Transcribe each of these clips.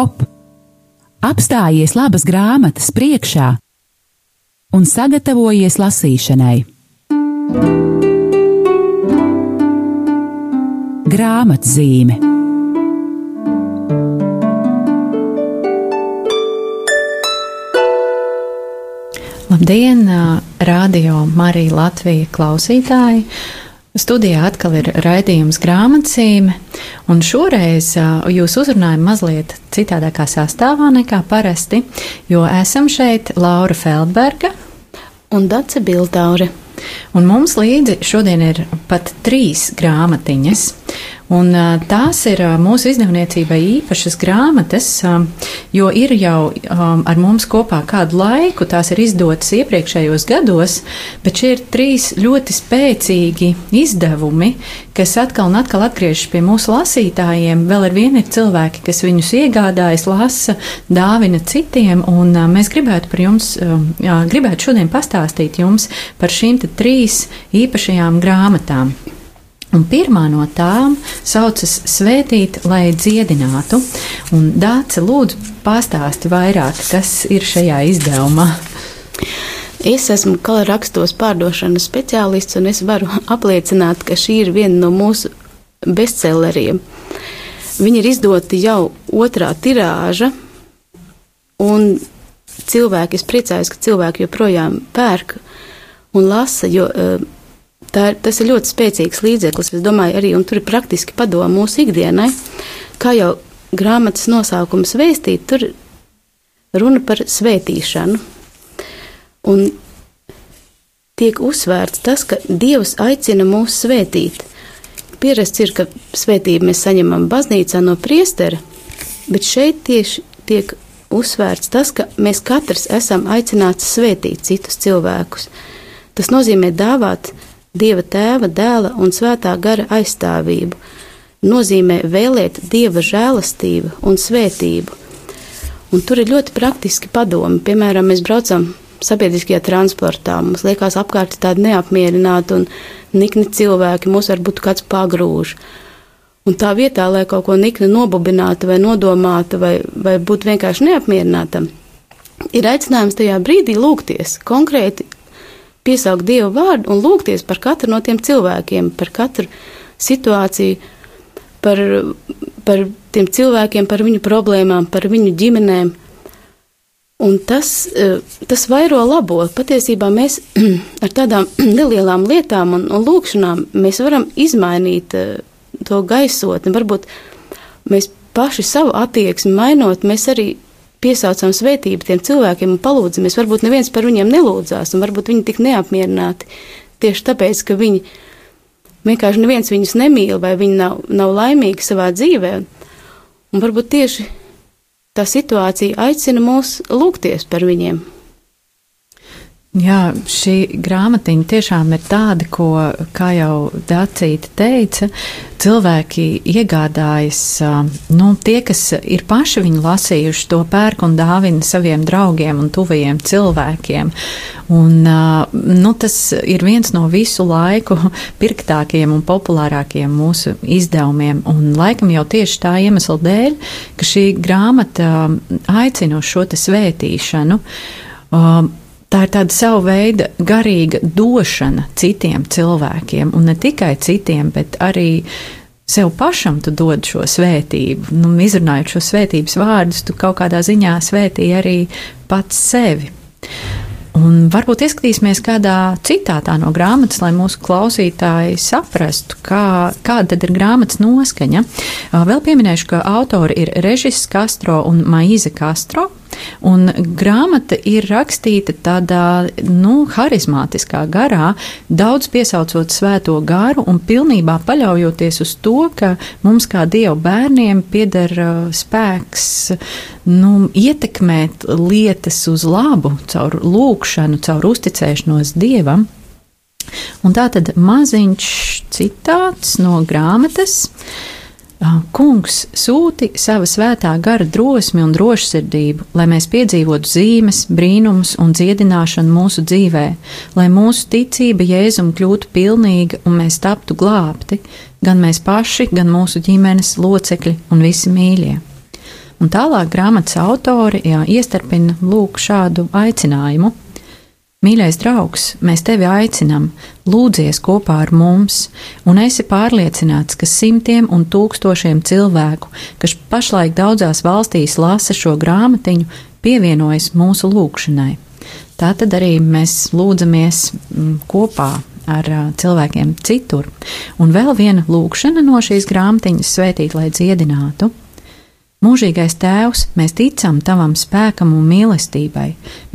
stop! Apstājies labas grāmatas priekšā un sagatavojies lasīšanai. Grāmatzīme Labdien, radio Marija Latvija klausītāji! Studijā atkal ir raidījums grāmatzīme, un šoreiz jūs uzrunājam mazliet citādākā sastāvā nekā parasti, jo esam šeit Laura Feldberga un Dace Biltaure. Un mums līdzi šodien ir pat trīs grāmatiņas. Un tās ir mūsu izdevniecībai īpašas grāmatas, jo ir jau ar mums kopā kādu laiku, tās ir izdotas iepriekšējos gados, bet šie ir trīs ļoti spēcīgi izdevumi, kas atkal un atkal atgriežas pie mūsu lasītājiem. Vēl ar vienu ir cilvēki, kas viņus iegādājas, lasa, dāvina citiem, un mēs gribētu par jums, jā, gribētu šodien pastāstīt jums par šīm trīs īpašajām grāmatām. Un pirmā no tām saucas Svētīt, lai dziedinātu. Un Dāce, lūdzu, pastāsti vairāk, kas ir šajā izdevumā. Es esmu kalerakstos pārdošanas speciālists, un es varu apliecināt, ka šī ir viena no mūsu bestselleriem. Viņa ir izdota jau otrā tirāža, un cilvēki, es priecājos, ka cilvēki joprojām pērk un lasa, jo uh, Tā, tas ir ļoti spēcīgs līdzeklis, es domāju, arī tur ir praktiski padomu mūsu ikdienai. Kā jau grāmatas nosaukums vēstīt, tur runa par svētīšanu. Un tiek uzsvērts tas, ka Dievs aicina mūs svētīt. Pierasts ir, ka svētību mēs saņemam baznīcā no priestera, bet šeit tieši tiek uzsvērts tas, ka mēs katrs esam aicināti svētīt citus cilvēkus. Tas nozīmē dāvāt Dieva tēva, dēla un svētā gara aizstāvību, nozīmē vēlēt dieva žēlastību un svētību. Un tur ir ļoti praktiski padomi. Piemēram, mēs braucam sabiedriskajā transportā. Mums liekas, apkārt ir tādi neapmierināti un nikni cilvēki, mūs varbūt kāds pagrūž. Un tā vietā, lai kaut ko nikni nobubinātu vai nodomātu, vai, vai būtu vienkārši neapmierinātam, ir aicinājums tajā brīdī lūgties konkrēti piesaukt Dievu vārdu un lūgties par katru no tiem cilvēkiem, par katru situāciju, par, par tiem cilvēkiem, par viņu problēmām, par viņu ģimenēm. Un tas, e, tas vairo labo. Patiesībā mēs ar tādām nelielām lietām un, un lūkšanām mēs varam izmainīt e, to gaisotni. Varbūt mēs paši savu attieksmi mainot, mēs arī piesaucam svētību tiem cilvēkiem un palūdzamies. Varbūt neviens par viņiem nelūdzās, un varbūt viņi tik neapmierināti tieši tāpēc, ka viņi vienkārši neviens viņus nemīl vai viņi nav, nav laimīgi savā dzīvē. Un varbūt tieši tā situācija aicina mūs lūgties par viņiem. Jā, šī grāmatiņa tiešām ir tāda, ko, kā jau Dācīta teica, cilvēki iegādājas, nu, tie, kas ir paši viņu lasījuši, to pērk un dāvina saviem draugiem un tuvajiem cilvēkiem. Un, nu, tas ir viens no visu laiku pirktākajiem un populārākajiem mūsu izdevumiem. Un laikam jau tieši tā iemesla dēļ, ka šī grāmata aicina uz šo te svētīšanu. Um, tā ir tāda sava veida garīga došana citiem cilvēkiem, un ne tikai citiem, bet arī sev pašam tu dod šo svētību. Nu, izrunājot šo svētības vārdus, tu kaut kādā ziņā svētī arī pats sevi. Un varbūt ieskatīsimies kādā citātā no grāmatas, lai mūsu klausītāji saprastu, kā, kāda ir grāmatas noskaņa. Vēl pieminēšu, ka autori ir Režis Castro un Maize Castro. Un grāmata ir rakstīta tādā, nu, harizmātiskā garā, daudz piesaucot svēto garu un pilnībā paļaujoties uz to, ka mums kā dievu bērniem pieder uh, spēks, nu, ietekmēt lietas uz labu caur lūkšanu, caur uzticēšanos dievam. Un tā tad maziņš citāts no grāmatas. Kungs sūti sava svētā gara drosmi un drošsirdību, lai mēs piedzīvotu zīmes, brīnumus un dziedināšanu mūsu dzīvē, lai mūsu ticība Jēzum kļūtu pilnīga un mēs taptu glābti, gan mēs paši, gan mūsu ģimenes locekļi un visi mīļie. Un tālāk grāmatas autori jā, iestarpina lūk šādu aicinājumu. Mīļais draugs, mēs tevi aicinām, lūdzies kopā ar mums, un esi pārliecināts, ka simtiem un tūkstošiem cilvēku, kas pašlaik daudzās valstīs lasa šo grāmatiņu, pievienojas mūsu lūgšanai. Tā tad arī mēs lūdzamies mm, kopā ar cilvēkiem citur. Un vēl viena lūkšana no šīs grāmatiņas svētīt, lai dziedinātu. Mūžīgais Tēvs, mēs ticam Tavam spēkam un mīlestībai.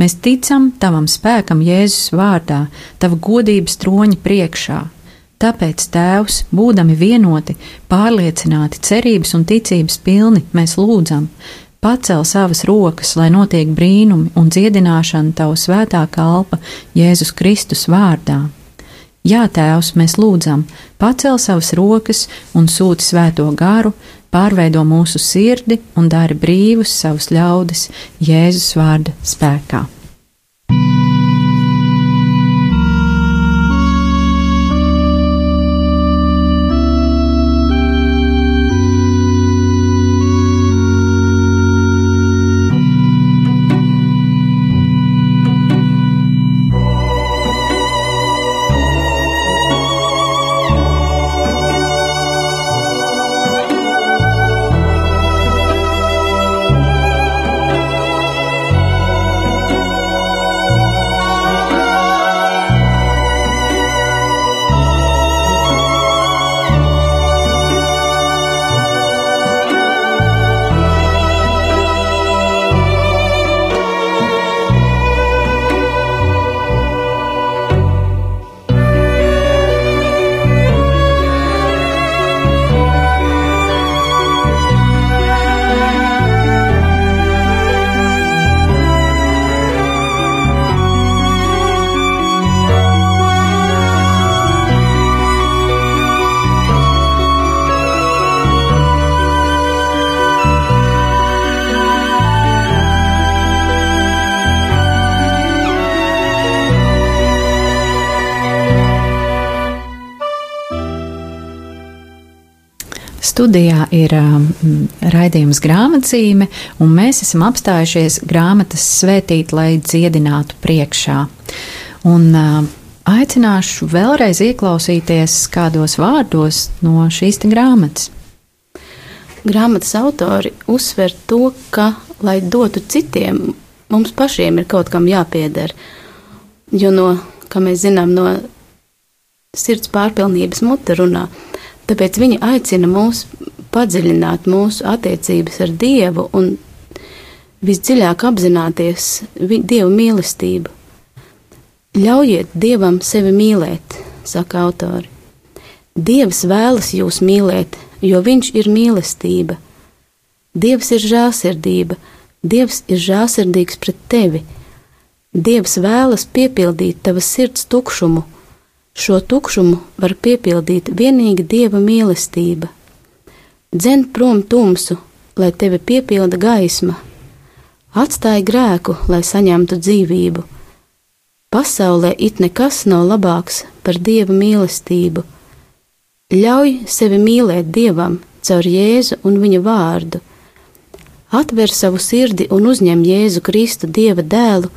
Mēs ticam Tavam spēkam Jēzus vārdā, Tava godības troņa priekšā. Tāpēc, Tēvs, būdami vienoti, pārliecināti, cerības un ticības pilni, mēs lūdzam, pacel savas rokas, lai notiek brīnumi un dziedināšana Tava svētā kalpa Jēzus Kristus vārdā. Jā, Tēvs, mēs lūdzam, pacel savas rokas un sūti svēto garu, pārveido mūsu sirdi un dari brīvus savus ļaudis Jēzus vārda spēkā. Studijā ir um, raidījums grāmatzīme, un mēs esam apstājušies grāmatas svētīt, lai dziedinātu priekšā. Un, uh, aicināšu vēlreiz ieklausīties kādos vārdos no šīs grāmatas. Grāmatas autori uzsver to, ka, lai dotu citiem, mums pašiem ir kaut kam jāpieder. Jo, no, kā mēs zinām, no sirds pārpilnības mute runā. Tāpēc viņi aicina mūs padziļināt mūsu attiecības ar Dievu un visdziļāk apzināties Dieva mīlestību. Ļaujiet Dievam sevi mīlēt, saka autori. Dievs vēlas jūs mīlēt, jo Viņš ir mīlestība. Dievs ir žēlsirdība, Dievs ir žēlsirdīgs pret tevi. Dievs vēlas piepildīt tavas sirds tukšumu Šo tukšumu var piepildīt vienīgi dieva mīlestība. Dzen prom tumsu, lai tevi piepilda gaisma, atstāj grēku, lai saņemtu dzīvību. Pasaulē it nekas nav labāks par dieva mīlestību. Ļauj sevi mīlēt dievam caur Jēzu un viņa vārdu. Atver savu sirdi un uzņem Jēzu Kristu, Dieva dēlu,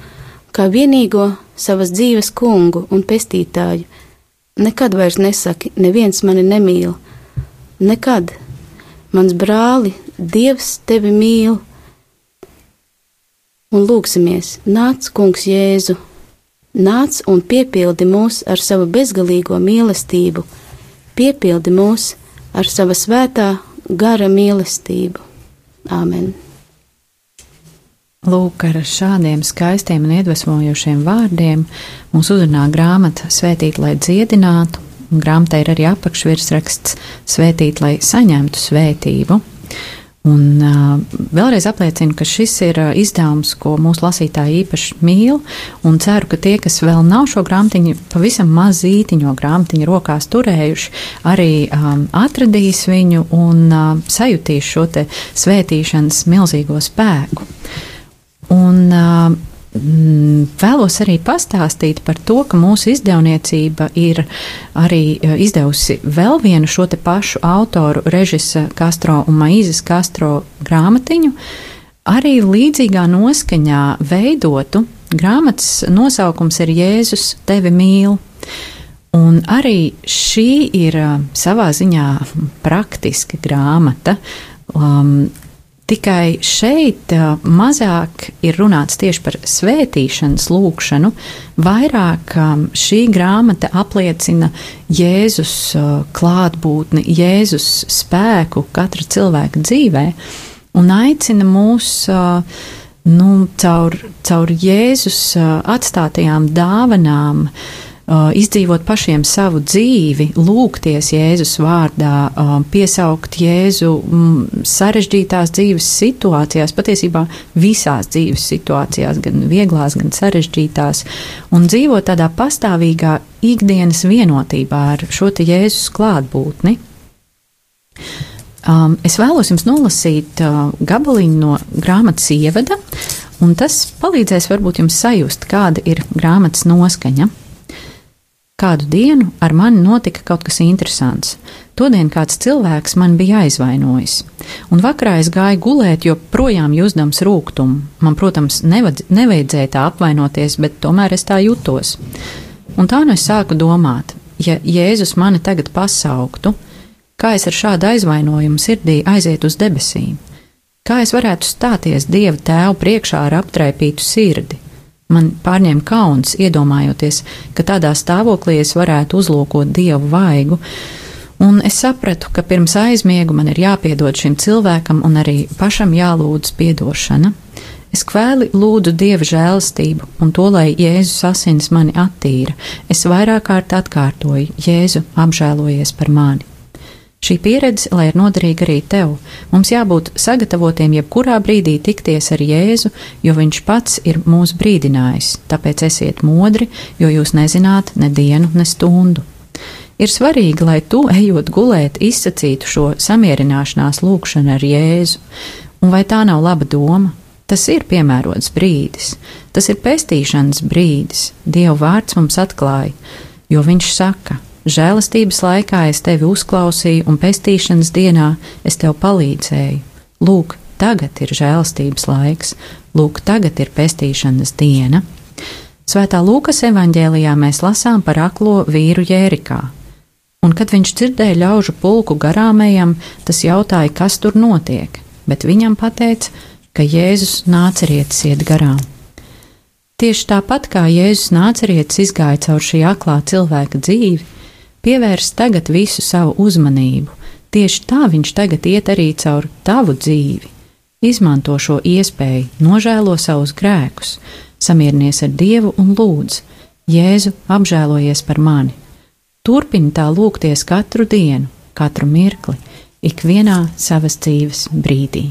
kā vienīgo savas dzīves kungu un pestītāju Nekad vairs nesaki, neviens mani nemīl. Nekad. Mans brāli, Dievs tevi mīl. Un lūksimies, nāc, Kungs, Jēzu, nāc un piepildi mūs ar savu bezgalīgo mīlestību, piepildi mūs ar sava svētā gara mīlestību. Āmen! Lūk, ar šādiem skaistiem un iedvesmojošiem vārdiem mūs uzrunā grāmata Svētīt, lai dziedinātu, un grāmatā ir arī apakšvirsraksts Svētīt, lai saņemtu svētību. Un uh, vēlreiz apliecinu, ka šis ir uh, izdevums, ko mūsu lasītāji īpaši mīl, un ceru, ka tie, kas vēl nav šo grāmatiņu, pavisam mazītiņo grāmatiņu rokās turējuši, arī um, atradīs viņu un uh, sajutīs šo te svētīšanas milzīgo spēku. Uh, mm, vēlos arī pastāstīt par to, ka mūsu izdevniecība ir arī izdevusi vēl vienu šo te pašu autoru, Režisa Kastro un Maīzes Kastro grāmatiņu, arī līdzīgā noskaņā veidotu. Grāmatas nosaukums ir Jēzus tevi mīl. Un arī šī ir savā ziņā praktiska grāmata. Um, Tikai šeit uh, mazāk ir runāts tieši par svētīšanas lūgšanu, vairāk um, šī grāmata apliecina Jēzus uh, klātbūtni, Jēzus spēku katra cilvēka dzīvē un aicina mūs uh, nu, caur, caur Jēzus atstātajām dāvanām izdzīvot pašiem savu dzīvi, lūgties Jēzus vārdā, uh, piesaukt Jēzu mm, sarežģītās dzīves situācijās, patiesībā visās dzīves situācijās, gan vieglās, gan sarežģītās, un dzīvot tādā pastāvīgā ikdienas vienotībā ar šo te Jēzus klātbūtni. Um, es vēlos jums nolasīt uh, gabaliņu no grāmatas ievada, un tas palīdzēs varbūt jums sajust, kāda ir grāmatas noskaņa. Kādu dienu ar mani notika kaut kas interesants. Todien kāds cilvēks man bija aizvainojis, un vakarā es gāju gulēt, jo projām jūzdams rūkumu. Man, protams, nevad, nevajadzēja tā apvainoties, bet tomēr es tā jutos. Un tā nu es sāku domāt, ja Jēzus mani tagad pasauktu, kā es ar šādu aizvainojumu sirdī aizietu uz debesīm, kā es varētu stāties Dieva tēvu priekšā ar aptraipītu sirdi Man pārņēma kauns, iedomājoties, ka tādā stāvoklī es varētu uzlūkot dievu vaigu, un es sapratu, ka pirms aizmiegu man ir jāpiedod šim cilvēkam un arī pašam jālūdz piedošana. Es kvēli lūdzu dieva žēlastību un to, lai Jēzus asins mani attīra. Es vairāk kārt atkārtoju: Jēzu, apžēlojies par mani! Šī pieredze, lai ir noderīga arī tev, mums jābūt sagatavotiem jebkurā brīdī tikties ar Jēzu, jo Viņš pats ir mūs brīdinājis. Tāpēc esiet modri, jo jūs nezināt ne dienu, ne stundu. Ir svarīgi, lai tu, ejot gulēt, izsacītu šo samierināšanās lūgšanu ar Jēzu. Un vai tā nav laba doma? Tas ir piemērots brīdis, tas ir pestīšanas brīdis. Dieva vārds mums atklāja, jo Viņš saka: Žēlastības laikā es tevi uzklausīju, un pestīšanas dienā es tev palīdzēju. Lūk, tagad ir žēlastības laiks, lūk, tagad ir pestīšanas diena. Svētā Lūkas evanģēlijā mēs lasām par aklo vīru Jērikā. Un, kad viņš dzirdēja ļaužu pulku garāmajam, tas jautāja, kas tur notiek, bet viņam pateica, ka Jēzus nācerietis iet garām. Tieši tāpat kā Jēzus nācerietis izgāja caur šī aklā cilvēka dzīvi, Pievērs tagad visu savu uzmanību, tieši tā viņš tagad iet arī caur tavu dzīvi. Izmanto šo iespēju, nožēlo savus grēkus, samierinies ar Dievu un lūdz, Jēzu apžēlojies par mani. Turpini tā lūgties katru dienu, katru mirkli, ikvienā savas dzīves brīdī.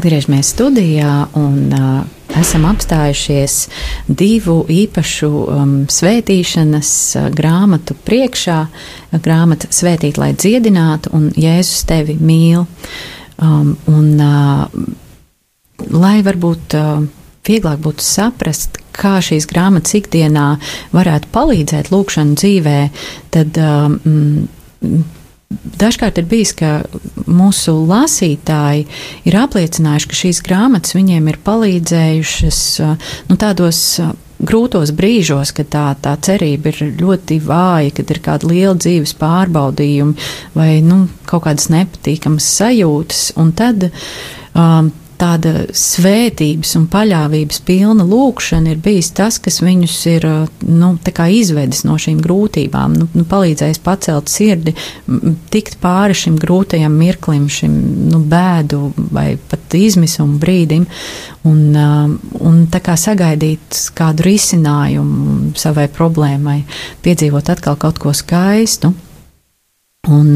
Atgriežamies studijā un uh, esam apstājušies divu īpašu um, svētīšanas uh, grāmatu priekšā. Grāmata Svētīt, lai dziedinātu, un Jēzus tevi mīl. Um, un, uh, lai varbūt uh, vieglāk būtu saprast, kā šīs grāmatas ikdienā varētu palīdzēt lūkšanu dzīvē, tad um, Dažkārt ir bijis, ka mūsu lasītāji ir apliecinājuši, ka šīs grāmatas viņiem ir palīdzējušas nu, tādos grūtos brīžos, kad tā, tā cerība ir ļoti vāja, kad ir kāda liela dzīves pārbaudījumi vai nu, kaut kādas nepatīkamas sajūtas. Un tad um, tāda svētības un paļāvības pilna lūkšana ir bijis tas, kas viņus ir nu, izvedis no šīm grūtībām, nu, nu, palīdzējis pacelt sirdi, tikt pāri šim grūtajam mirklim, šim nu, bēdu vai pat izmisumu brīdim, un, un tā kā sagaidīt kādu risinājumu savai problēmai, piedzīvot atkal kaut ko skaistu. Un,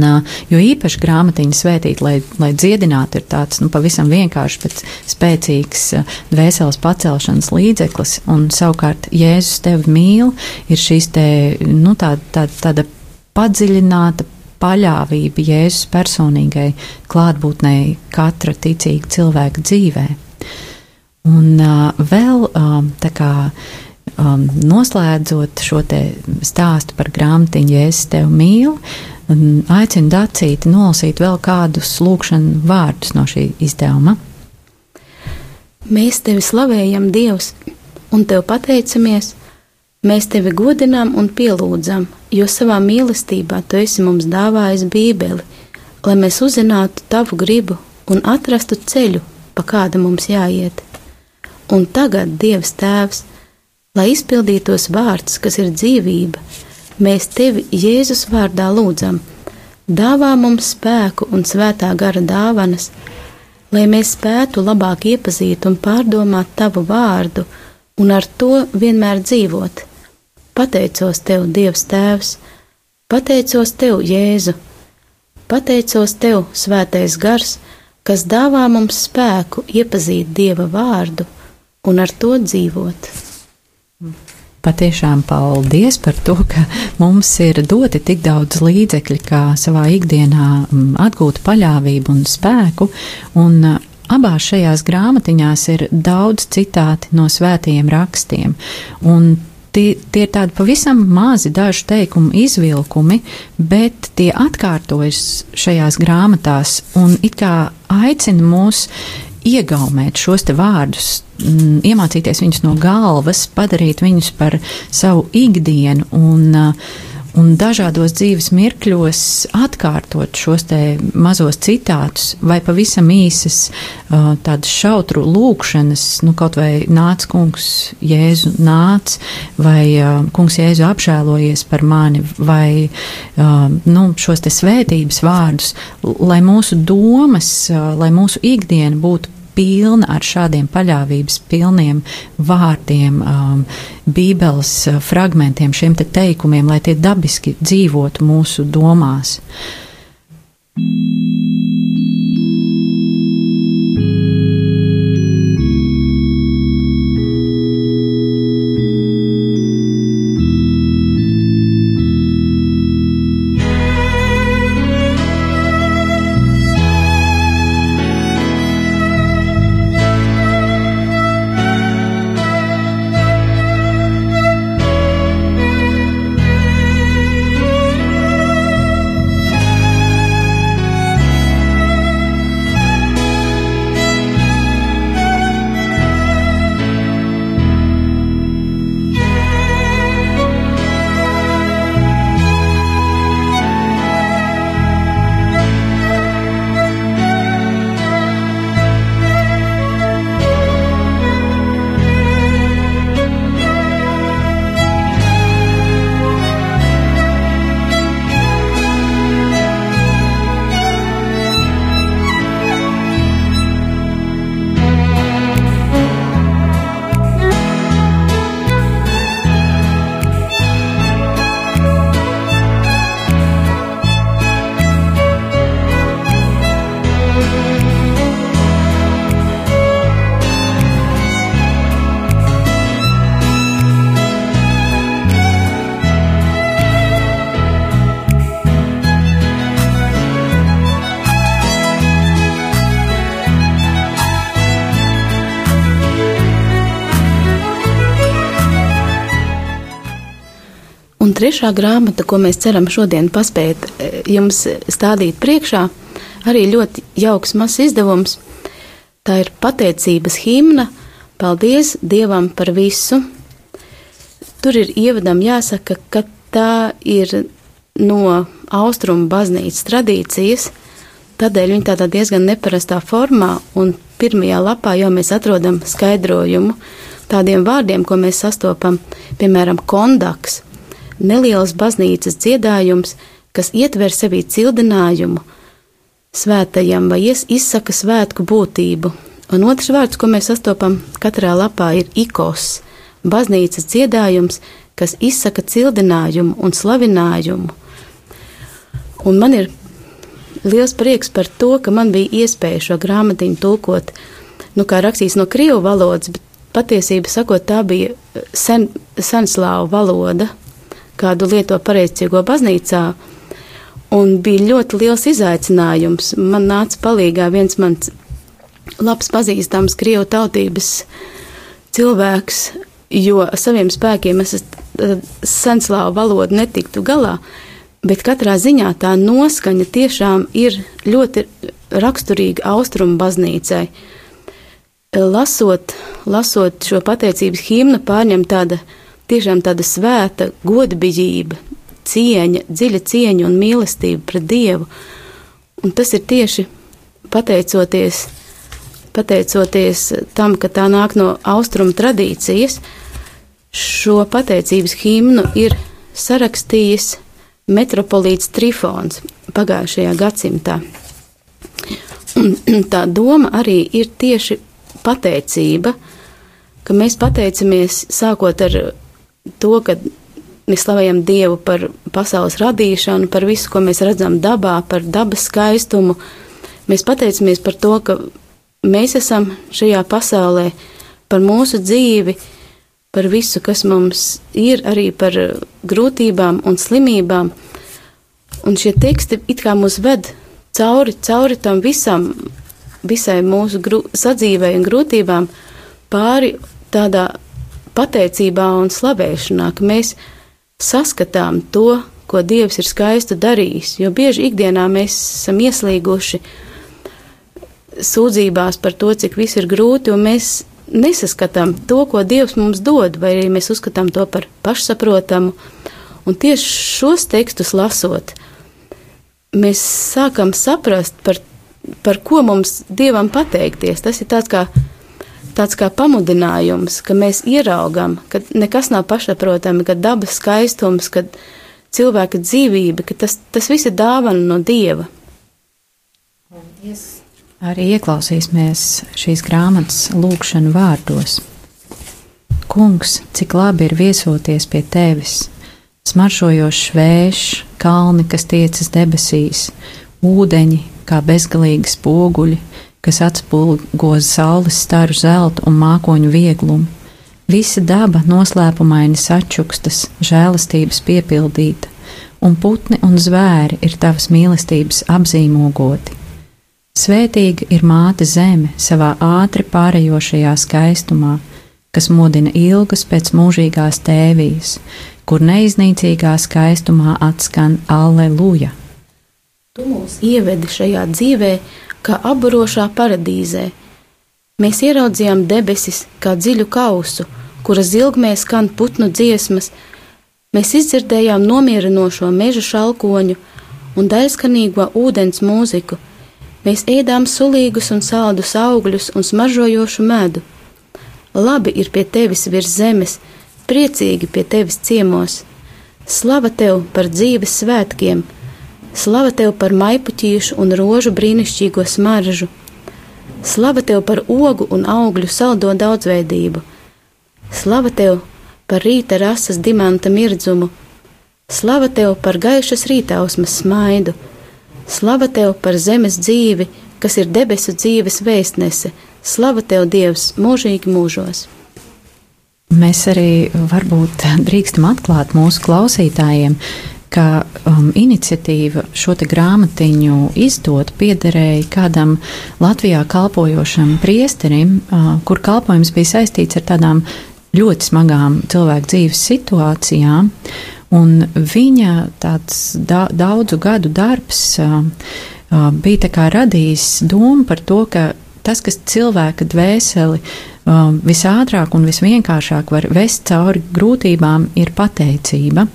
jo īpaši grāmatiņa svētīt, lai, lai dziedinātu, ir tāds nu, pavisam vienkāršs, bet spēcīgs dvēseles pacelšanas līdzeklis. Un savukārt Jēzus tevi mīl, ir šīs te, nu, tā, tā, tāda padziļināta paļāvība Jēzus personīgai klātbūtnei katra ticīga cilvēka dzīvē. Un uh, vēl um, tā kā um, noslēdzot šo stāstu par grāmatiņu Jēzus tevi mīl, uh, aicinu Dacīti nolasīt vēl kādus lūkšanu vārdus no šī izdevuma. Mēs tevi slavējam, Dievs, un tev pateicamies. Mēs tevi godinām un pielūdzam, jo savā mīlestībā tu esi mums dāvājis Bībeli, lai mēs uzzinātu tavu gribu un atrastu ceļu, pa kāda mums jāiet. Un tagad, Dievs Tēvs, lai izpildītos vārds, kas ir dzīvība, mēs tevi Jēzus vārdā lūdzam, dāvā mums spēku un svētā gara dāvanas, lai mēs spētu labāk iepazīt un pārdomāt tavu vārdu un ar to vienmēr dzīvot. Pateicos tev, Dievs Tēvs, pateicos tev, Jēzu, pateicos tev, Svētais Gars, kas dāvā mums spēku iepazīt Dieva vārdu un ar to dzīvot. Patiešām paldies par to, ka mums ir doti tik daudz līdzekļu, kā savā ikdienā mm, atgūt paļāvību un spēku. Un uh, abās šajās grāmatiņās ir daudz citāti no svētajiem rakstiem. Un tie, tie ir tādi pavisam mazi dažu teikumu izvilkumi, bet tie atkārtojas šajās grāmatās un it kā aicina mūs iegaumēt šos te vārdus, mm, iemācīties viņus no galvas, padarīt viņus par savu ikdienu un, uh, un dažādos dzīves mirkļos atkārtot šos te mazos citātus vai pavisam īsas uh, tādas šautru lūkšanas, nu kaut vai nāc kungs Jēzu nāc, vai uh, kungs Jēzu apžēlojies par mani, vai nu, šos te svētības vārdus, lai mūsu domas, lai mūsu ikdiena būtu pilna ar šādiem paļāvības pilniem vārdiem, um, bībeles uh, fragmentiem, šiem te teikumiem, lai tie dabiski dzīvotu mūsu domās. Un trešā grāmata, ko mēs ceram šodien paspēt eh, jums stādīt priekšā, arī ļoti jauks mazs izdevums. Tā ir pateicības himna. Paldies Dievam par visu. Tur ir ievadam jāsaka, ka tā ir no austrumu baznīcas tradīcijas, tādēļ viņa tādā diezgan neparastā formā, un pirmajā lapā jau mēs atrodam skaidrojumu tādiem vārdiem, ko mēs sastopam, piemēram, kondaks, neliels baznīcas dziedājums, kas ietver sevī cildinājumu svētajam vai izsaka svētku būtību. Un otrs vārds, ko mēs sastopam katrā lapā, ir ikos, baznīcas dziedājums, kas izsaka cildinājumu un slavinājumu. Un man ir liels prieks par to, ka man bija iespēja šo grāmatiņu tulkot, nu, kā rakstīts no krievu valodas, bet patiesībā sakot, tā bija sen, senslāvu valoda, kādu lieto pareizcīgo baznīcā. Un bija ļoti liels izaicinājums. Man nāca palīdzīgā viens mans labs pazīstams krievu tautības cilvēks, jo saviem spēkiem es senslāvu valodu netiktu galā. Bet katrā ziņā tā noskaņa tiešām ir ļoti raksturīga austrumu baznīcai. Lasot, lasot šo pateicības himnu, pārņem tāda tiešām tāda svēta godbijība, cieņa, dziļa cieņa un mīlestība pret Dievu. Un tas ir tieši pateicoties, pateicoties tam, ka tā nāk no austrumu tradīcijas, šo pateicības himnu ir sarakstījis metropolīts Trifons pagājušajā gadsimtā. Un tā doma arī ir tieši pateicība, ka mēs pateicamies sākot ar to, ka mēs slavējam Dievu par pasaules radīšanu, par visu, ko mēs redzam dabā, par dabas skaistumu. Mēs pateicamies par to, ka mēs esam šajā pasaulē, par mūsu dzīvi, par visu, kas mums ir, arī par grūtībām un slimībām. Un šie teksti it kā mūs ved cauri, cauri tam visam, visai mūsu sadzīvei un grūtībām, pāri tādā pateicībā un slavēšanā, ka mēs saskatām to, ko Dievs ir skaistu darījis, jo bieži ikdienā mēs esam ieslīguši sūdzībās par to, cik viss ir grūti, un mēs nesaskatām to, ko Dievs mums dod, vai arī mēs uzskatām to par pašsaprotamu. Un tieši šos tekstus lasot, mēs sākam saprast, par, par ko mums Dievam pateikties. Tas ir tāds kā, tāds kā pamudinājums, ka mēs ieraugam, ka nekas nav pašsaprotami, ka dabas skaistums, ka cilvēka dzīvība, ka tas, tas viss ir dāvana no Dieva. Yes. Arī ieklausīsimies šīs grāmatas lūkšanu vārdos. Kungs, cik labi ir viesoties pie tevis, smaršojošs vējš, kalni, kas tiecas debesīs, ūdeņi kā bezgalīgi spoguļi, kas atspulgo saules staru zeltu un mākoņu vieglumu. Visa daba noslēpumaini sačukstas, žēlastības piepildīta, un putni un zvēri ir tavas mīlestības apzīmogoti Svētīga ir māte zeme savā ātri pārējošajā skaistumā, kas modina ilgas pēc mūžīgās tēvijas, kur neiznīcīgā skaistumā atskan Alleluja. Tu mūs ievedi šajā dzīvē, kā apburošā paradīzē. Mēs ieraudzījām debesis kā dziļu kausu, kuras ilgmē skan putnu dziesmas, mēs izdzirdējām nomierinošo meža šalkoņu un daļskanīgo ūdens mūziku Mēs ēdām sulīgus un saldus augļus un smaržojošu medu. Labi ir pie tevis virs zemes, priecīgi pie tevis ciemos. Slava tev par dzīves svētkiem, slava tev par maipuķīšu un rožu brīnišķīgo smaržu, slava tev par ogu un augļu saldo daudzveidību, slava tev par rīta rasas dimanta mirdzumu, slava tev par gaišas rītausmas smaidu Slava tev par zemes dzīvi, kas ir debesu dzīves vēstnese. Slava tev, Dievs, mūžīgi mūžos! Mēs arī varbūt drīkstam atklāt mūsu klausītājiem, ka um, iniciatīva šo grāmatiņu izdot piederēja kādam Latvijā kalpojošam priesterim, uh, kur kalpojums bija saistīts ar tādām ļoti smagām cilvēku dzīves situācijām. Un viņa tāds da, daudzu gadu darbs uh, uh, bija tā kā radījis domu par to, ka tas, kas cilvēka dvēseli uh, visātrāk un visvienkāršāk var vest cauri grūtībām, ir pateicība.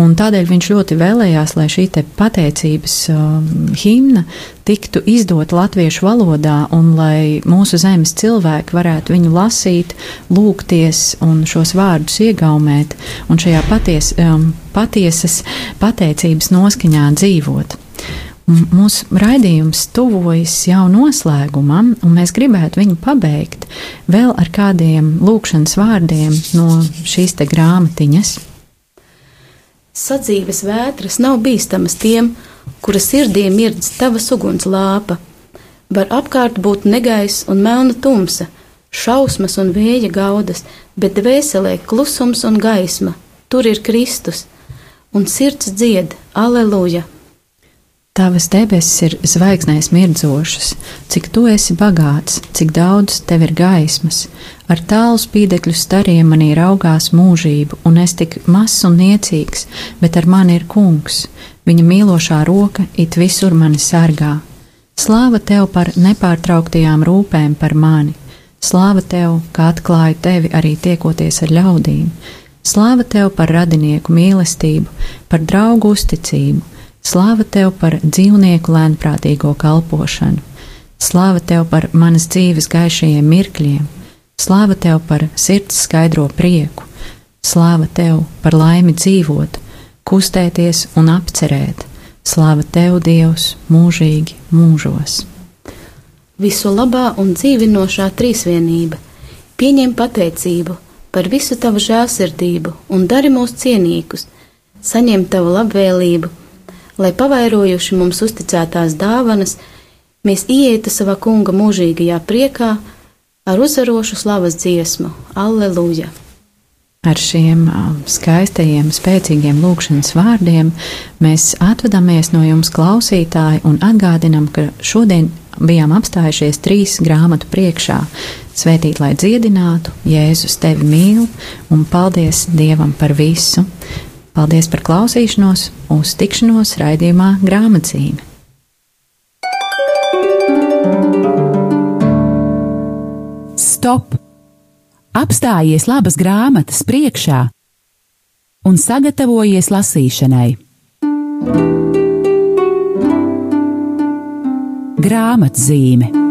Un tādēļ viņš ļoti vēlējās, lai šī pateicības um, himna tiktu izdota latviešu valodā, un lai mūsu zemes cilvēki varētu viņu lasīt, lūgties un šos vārdus iegaumēt, un šajā paties, um, patiesas pateicības noskaņā dzīvot. Mūsu raidījums tuvojas jau noslēgumam, un mēs gribētu viņu pabeigt vēl ar kādiem lūkšanas vārdiem no šīs te grāmatiņas. Sadzīves vētras nav bīstamas tiem, kura sirdī mirdz tavas uguns lāpa. Var apkārt būt negaiss un melna tumsa, šausmas un vēja gaudas, bet dvēselē klusums un gaisma. Tur ir Kristus, un sirds dzied, aleluja! Tavas debesis ir zvaigznēs mirdzošas, cik tu esi bagāts, cik daudz tev ir gaismas. Ar tālu spīdekļu stariem manī raugās mūžību, un es tik mazs un niecīgs, bet ar mani ir kungs. Viņa mīlošā roka it visur mani sargā. Slāva tev par nepārtrauktajām rūpēm par mani. Slāva tev, ka atklāju tevi arī tiekoties ar ļaudīm. Slāva tev par radinieku mīlestību, par draugu uzticību Slāva tev par dzīvnieku lēnprātīgo kalpošanu, slāva tev par manas dzīves gaišajiem mirkļiem, slāva tev par sirds skaidro prieku, slāva tev par laimi dzīvot, kustēties un apcerēt, slāva tev, Dievs, mūžīgi mūžos. Visu labā un dzīvinošā trīsvienība, pieņem pateicību par visu tavu žēlsirdību un dari mūs cienīgus, saņem tavu labvēlību lai pavairojuši mums uzticētās dāvanas, mēs ietu savā kunga mūžīgajā priekā ar uzarošu slavas dziesmu Alleluja! Ar šiem skaistajiem, spēcīgiem lūkšanas vārdiem mēs atvadāmies no jums, klausītāji, un atgādinām, ka šodien bijām apstājušies trīs grāmatu priekšā. Svētīt, lai dziedinātu, Jēzus tevi mīl, un paldies Dievam par visu! Paldies par klausīšanos, uz tikšanos raidījumā grāmatzīme. Stop! Apstājies labas grāmatas priekšā un sagatavojies lasīšanai. Grāmatzīme